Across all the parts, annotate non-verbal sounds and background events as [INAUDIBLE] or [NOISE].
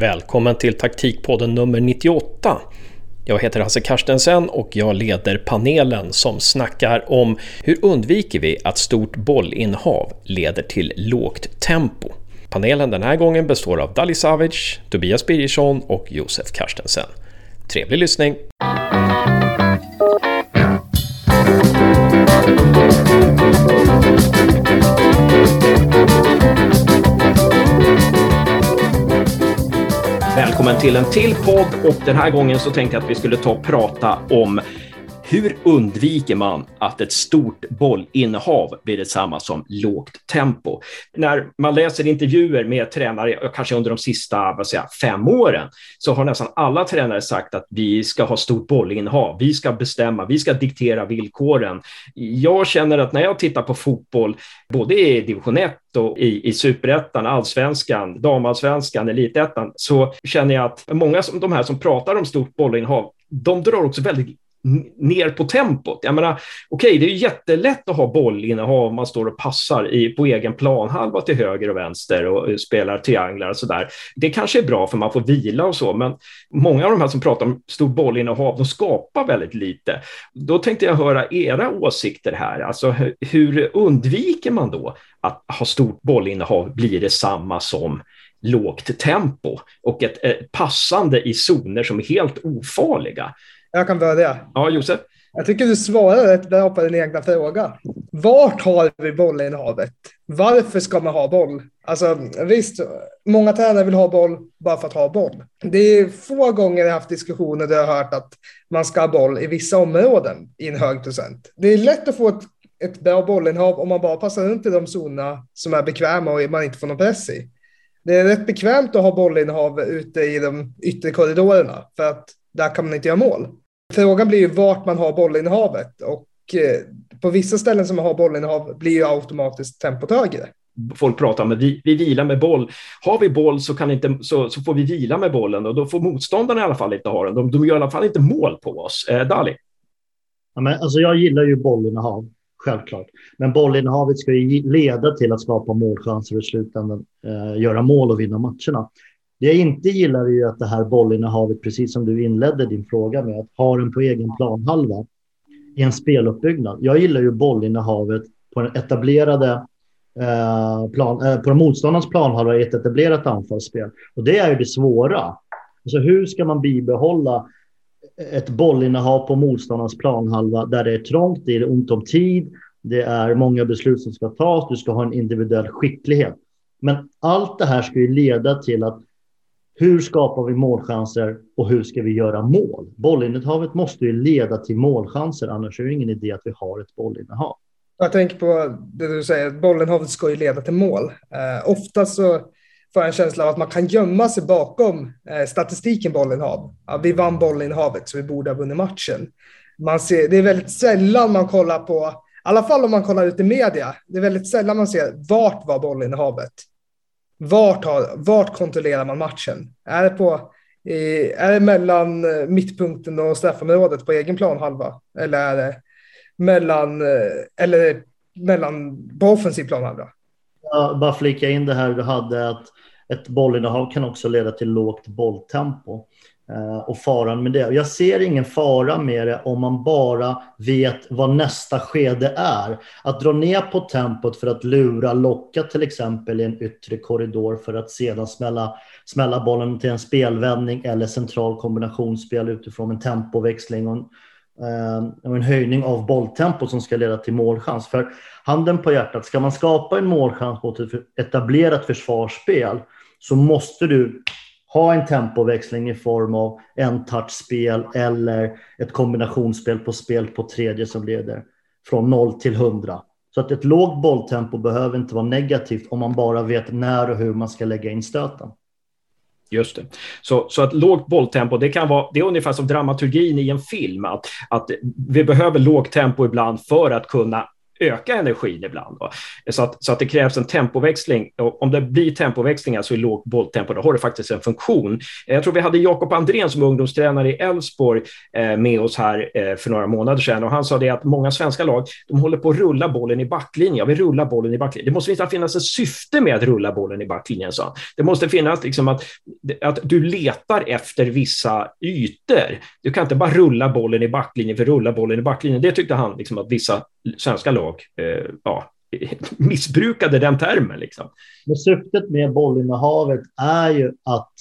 Välkommen till taktikpodden nummer 98. Jag heter Hasse Karstensen och jag leder panelen som snackar om hur undviker vi att stort bollinnehav leder till lågt tempo. Panelen den här gången består av Dali Savic, Tobias Birgersson och Josef Karstensen. Trevlig lyssning! Välkommen till en till podd. Och den här gången så tänkte jag att vi skulle ta och prata om hur undviker man att ett stort bollinnehav blir detsamma som lågt tempo? När man läser intervjuer med tränare, kanske under de sista vad säger, fem åren, så har nästan alla tränare sagt att vi ska ha stort bollinnehav, vi ska bestämma, vi ska diktera villkoren. Jag känner att när jag tittar på fotboll, både i division 1 och i, i superettan, allsvenskan, damallsvenskan, elitettan, så känner jag att många av de här som pratar om stort bollinnehav, de drar också väldigt ner på tempot. Jag menar, okej, okay, det är jättelätt att ha bollinnehav om man står och passar i, på egen planhalva till höger och vänster och eh, spelar trianglar och så där. Det kanske är bra för man får vila och så, men många av de här som pratar om stort bollinnehav, de skapar väldigt lite. Då tänkte jag höra era åsikter här. Alltså, hur undviker man då att ha stort bollinnehav blir detsamma som lågt tempo och ett, ett passande i zoner som är helt ofarliga? Jag kan börja. Ja, Josef? Jag tycker du svarar rätt bra på din egna fråga. Vart har vi bollinnehavet? Varför ska man ha boll? Alltså visst, många tränare vill ha boll bara för att ha boll. Det är få gånger jag haft diskussioner där jag har hört att man ska ha boll i vissa områden i en hög procent. Det är lätt att få ett, ett bra bollinnehav om man bara passar runt i de zonerna som är bekväma och man inte får någon press i. Det är rätt bekvämt att ha bollinnehav ute i de yttre korridorerna för att där kan man inte göra mål. Frågan blir ju vart man har bollinnehavet och eh, på vissa ställen som man har bollinnehav blir ju automatiskt tempot högre. Folk pratar om att vi, vi vilar med boll. Har vi boll så, kan inte, så, så får vi vila med bollen och då får motståndarna i alla fall inte ha den. De, de gör i alla fall inte mål på oss. Eh, Dali? Ja, men, alltså, jag gillar ju bollinnehav, självklart. Men bollinnehavet ska ju leda till att skapa målchanser och i slutändan eh, göra mål och vinna matcherna. Det jag inte gillar är ju att det här bollinnehavet, precis som du inledde din fråga med, att ha den på egen planhalva i en speluppbyggnad. Jag gillar ju bollinnehavet på den etablerade eh, plan, eh, på motståndarens planhalva i ett etablerat anfallsspel. Och det är ju det svåra. Alltså hur ska man bibehålla ett bollinnehav på motståndarens planhalva där det är trångt, det är ont om tid, det är många beslut som ska tas, du ska ha en individuell skicklighet. Men allt det här ska ju leda till att hur skapar vi målchanser och hur ska vi göra mål? Bollinnehavet måste ju leda till målchanser, annars är det ingen idé att vi har ett bollinnehav. Jag tänker på det du säger, bollinnehavet ska ju leda till mål. Eh, ofta så får jag en känsla av att man kan gömma sig bakom eh, statistiken bollinnehav. Ja, vi vann bollinnehavet så vi borde ha vunnit matchen. Man ser, det är väldigt sällan man kollar på, i alla fall om man kollar ut i media, det är väldigt sällan man ser vart var bollinnehavet. Vart, har, vart kontrollerar man matchen? Är det, på, är det mellan eh, mittpunkten och straffområdet på egen planhalva? Eller är det mellan, eh, eller mellan på offensiv planhalva? Ja, bara flika in det här du hade att ett bollinnehav kan också leda till lågt bolltempo. Eh, och faran med det. Jag ser ingen fara med det om man bara vet vad nästa skede är. Att dra ner på tempot för att lura, locka till exempel i en yttre korridor för att sedan smälla, smälla bollen till en spelvändning eller central kombinationsspel utifrån en tempoväxling och en, eh, en höjning av bolltempo som ska leda till målchans. För handen på hjärtat, ska man skapa en målchans mot ett etablerat försvarsspel så måste du ha en tempoväxling i form av en touchspel eller ett kombinationsspel på spel på tredje som leder från 0 till 100. Så att ett lågt bolltempo behöver inte vara negativt om man bara vet när och hur man ska lägga in stöten. Just det. Så, så att lågt bolltempo, det kan vara, det är ungefär som dramaturgin i en film, att, att vi behöver lågt tempo ibland för att kunna öka energin ibland. Va? Så, att, så att det krävs en tempoväxling. Och om det blir tempoväxlingar så i lågt bolltempo, då har det faktiskt en funktion. Jag tror vi hade Jakob Andrén som ungdomstränare i Elfsborg eh, med oss här eh, för några månader sedan och han sa det att många svenska lag, de håller på att rulla bollen i backlinjen. Jag vill rulla bollen i backlinjen. Det måste inte finnas ett syfte med att rulla bollen i backlinjen, sa Det måste finnas liksom att, att du letar efter vissa ytor. Du kan inte bara rulla bollen i backlinjen för att rulla bollen i backlinjen. Det tyckte han liksom att vissa svenska lag eh, ja, [LAUGHS] missbrukade den termen. Liksom. Men syftet med bollinnehavet är ju att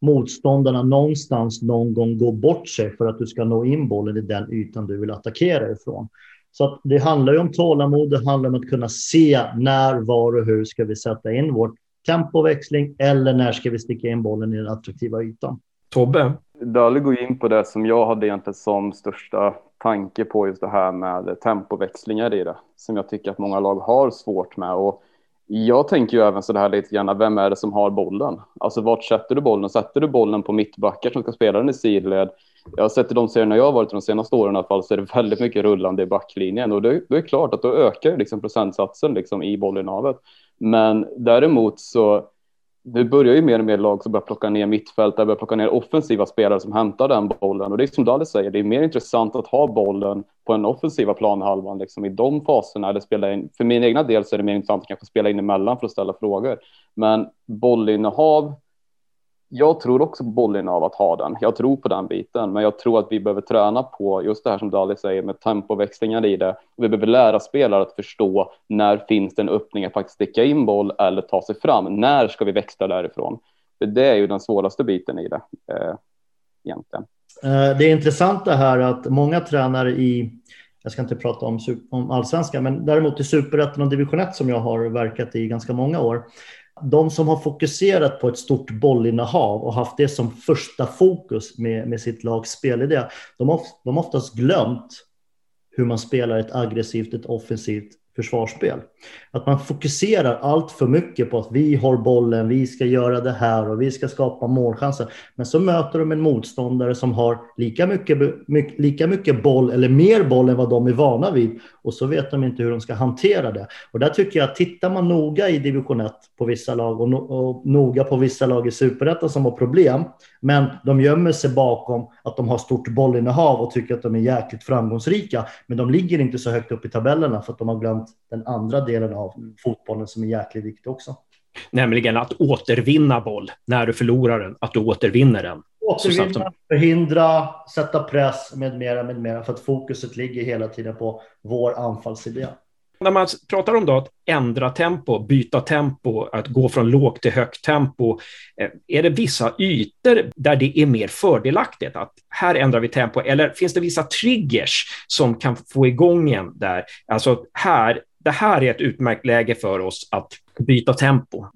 motståndarna någonstans någon gång går bort sig för att du ska nå in bollen i den ytan du vill attackera ifrån. Så att det handlar ju om tålamod, det handlar om att kunna se när, var och hur ska vi sätta in vårt tempoväxling eller när ska vi sticka in bollen i den attraktiva ytan. Tobbe? Dali går in på det som jag hade egentligen som största tanke på just det här med tempoväxlingar i det, som jag tycker att många lag har svårt med. Och jag tänker ju även så här lite grann, vem är det som har bollen? Alltså vart sätter du bollen? Sätter du bollen på mittbackar som ska spela den i sidled? Jag har sett i de serierna jag har varit de senaste åren i alla fall så är det väldigt mycket rullande i backlinjen och det, det är klart att då ökar liksom procentsatsen liksom i bollinnehavet. Men däremot så det börjar ju mer och mer lag som börjar plocka ner mittfältare, börjar plocka ner offensiva spelare som hämtar den bollen. Och det är som Dalle säger, det är mer intressant att ha bollen på den offensiva planhalvan liksom i de faserna. Eller spela in, för min egna del så är det mer intressant att kanske spela in emellan för att ställa frågor. Men bollinnehav jag tror också på bollen av att ha den. Jag tror på den biten, men jag tror att vi behöver träna på just det här som Dali säger med tempoväxlingar i det. Vi behöver lära spelare att förstå när finns det en öppning att faktiskt sticka in boll eller ta sig fram. När ska vi växla därifrån? För det är ju den svåraste biten i det eh, egentligen. Eh, det är intressant det här att många tränare i jag ska inte prata om, om allsvenskan, men däremot i superettan och division 1 som jag har verkat i ganska många år, de som har fokuserat på ett stort bollinnehav och haft det som första fokus med, med sitt lags spelidé, de har de oftast glömt hur man spelar ett aggressivt, ett offensivt försvarsspel. Att man fokuserar allt för mycket på att vi har bollen, vi ska göra det här och vi ska skapa målchanser. Men så möter de en motståndare som har lika mycket, lika mycket boll eller mer boll än vad de är vana vid och så vet de inte hur de ska hantera det. Och där tycker jag att tittar man noga i division 1 på vissa lag och, no och noga på vissa lag i superettan som har problem, men de gömmer sig bakom att de har stort bollinnehav och tycker att de är jäkligt framgångsrika, men de ligger inte så högt upp i tabellerna för att de har glömt den andra delen av fotbollen som är jäkligt viktig också. Nämligen att återvinna boll när du förlorar den, att du återvinner den. Återvinna, som... förhindra, sätta press med mera, med mera. För att fokuset ligger hela tiden på vår anfallsidé. När man pratar om då att ändra tempo, byta tempo, att gå från lågt till högt tempo, eh, är det vissa ytor där det är mer fördelaktigt att här ändrar vi tempo? Eller finns det vissa triggers som kan få igång en där? Alltså här, det här är ett utmärkt läge för oss att byta tempo.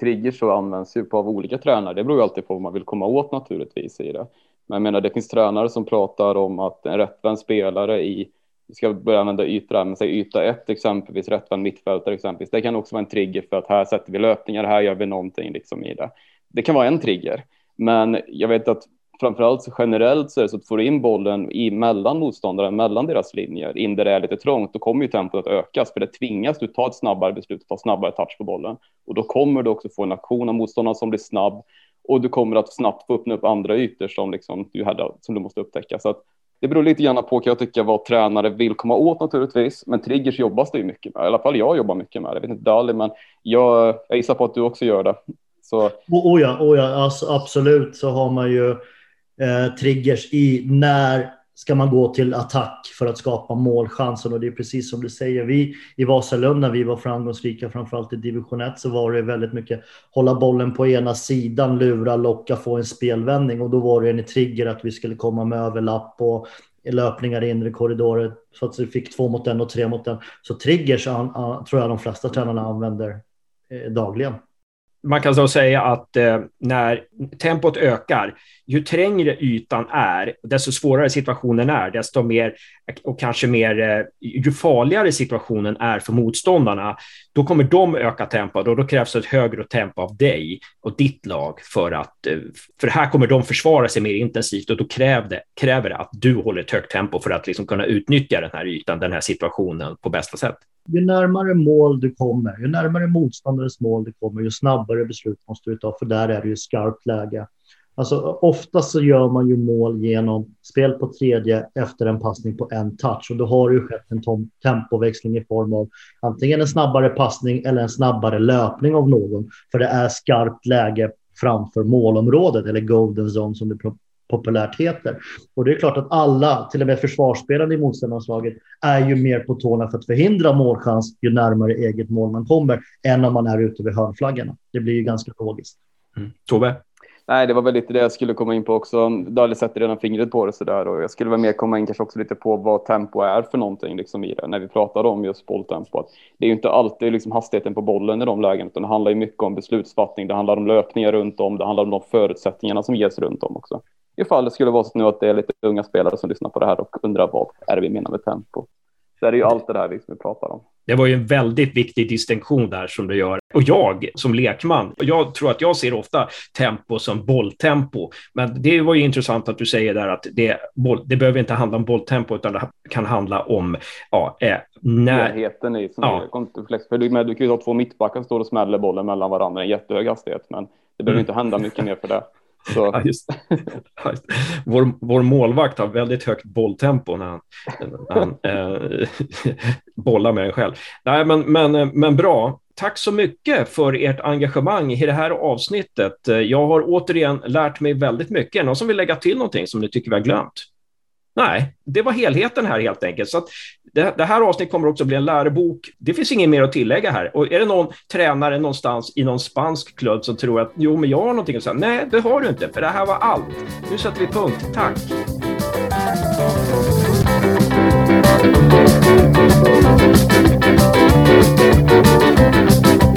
Triggers så används ju på av olika tränare. Det beror ju alltid på vad man vill komma åt naturligtvis i det. Men jag menar, det finns tränare som pratar om att en rättvänd spelare i ska börja använda ytor men säg yta ett exempelvis, rättvänd mittfältare exempelvis. Det kan också vara en trigger för att här sätter vi löpningar, här gör vi någonting liksom i det. Det kan vara en trigger, men jag vet att framförallt så generellt så är det så att får du in bollen i mellan motståndare, mellan deras linjer, in där det är lite trångt, då kommer ju tempot att ökas, för det tvingas du ta ett snabbare beslut, ta snabbare touch på bollen. Och då kommer du också få en aktion av motståndaren som blir snabb och du kommer att snabbt få öppna upp andra ytor som, liksom du, hade, som du måste upptäcka. Så att det beror lite grann på, kan jag tycka, vad tränare vill komma åt naturligtvis. Men triggers jobbas det ju mycket med. I alla fall jag jobbar mycket med det. Jag vet inte Dali, men jag, jag gissar på att du också gör det. Så... Oh, ja, oh ja alltså, absolut så har man ju eh, triggers i när ska man gå till attack för att skapa målchansen. Och det är precis som du säger, vi i Vasalund när vi var framgångsrika, framförallt i division 1, så var det väldigt mycket hålla bollen på ena sidan, lura, locka, få en spelvändning. Och då var det en trigger att vi skulle komma med överlapp och löpningar i inre korridorer så att vi fick två mot en och tre mot en. Så triggers an, an, tror jag de flesta tränarna använder eh, dagligen man kan då säga att eh, när tempot ökar, ju trängre ytan är, desto svårare situationen är, desto mer och kanske mer, eh, ju farligare situationen är för motståndarna, då kommer de öka tempot och då krävs ett högre tempo av dig och ditt lag för att, eh, för här kommer de försvara sig mer intensivt och då kräver det, kräver det att du håller ett högt tempo för att liksom kunna utnyttja den här ytan, den här situationen på bästa sätt. Ju närmare mål du kommer, ju närmare motståndarens mål du kommer, ju snabbare beslut måste du ta, för där är det ju skarpt läge. Alltså, oftast så gör man ju mål genom spel på tredje efter en passning på en touch och då har det ju skett en tempoväxling i form av antingen en snabbare passning eller en snabbare löpning av någon, för det är skarpt läge framför målområdet eller golden zone som det populärt heter. Och det är klart att alla, till och med försvarsspelarna i motståndarslaget, är ju mer på tårna för att förhindra målchans ju närmare eget mål man kommer än om man är ute vid hörnflaggorna. Det blir ju ganska logiskt. Mm. Tove? Nej, det var väl lite det jag skulle komma in på också. Dali sätter redan fingret på det så där och jag skulle väl mer komma in kanske också lite på vad tempo är för någonting liksom i det när vi pratar om just bolltempo. Det är ju inte alltid liksom hastigheten på bollen i de lägena utan det handlar ju mycket om beslutsfattning. Det handlar om löpningar runt om. Det handlar om de förutsättningarna som ges runt om också. Ifall det skulle vara så nu att det är lite unga spelare som lyssnar på det här och undrar vad är det vi menar med tempo. Så är det ju allt det där vi pratar om. Det var ju en väldigt viktig distinktion där som du gör. Och jag som lekman, jag tror att jag ser ofta tempo som bolltempo. Men det var ju intressant att du säger där att det, boll, det behöver inte handla om bolltempo utan det kan handla om ja, eh, när... Helheten i som ja. För du, med, du kan ju ha två mittbackar som står och smäller bollen mellan varandra i en jättehög hastighet, men det behöver mm. inte hända mycket mer för det. Så. Ja, just. Vår, vår målvakt har väldigt högt bolltempo när han, när han eh, [LAUGHS] bollar med den själv. Nej, men, men, eh, men bra. Tack så mycket för ert engagemang i det här avsnittet. Eh, jag har återigen lärt mig väldigt mycket. Någon som vill lägga till någonting som ni tycker vi har glömt? Nej, det var helheten här helt enkelt. Så det, det, här avsnittet kommer också bli en lärobok. Det finns inget mer att tillägga här. Och är det någon tränare någonstans i någon spansk klubb som tror att jo, men jag har någonting att säga. Nej, det har du inte, för det här var allt. Nu sätter vi punkt. Tack! Thank you.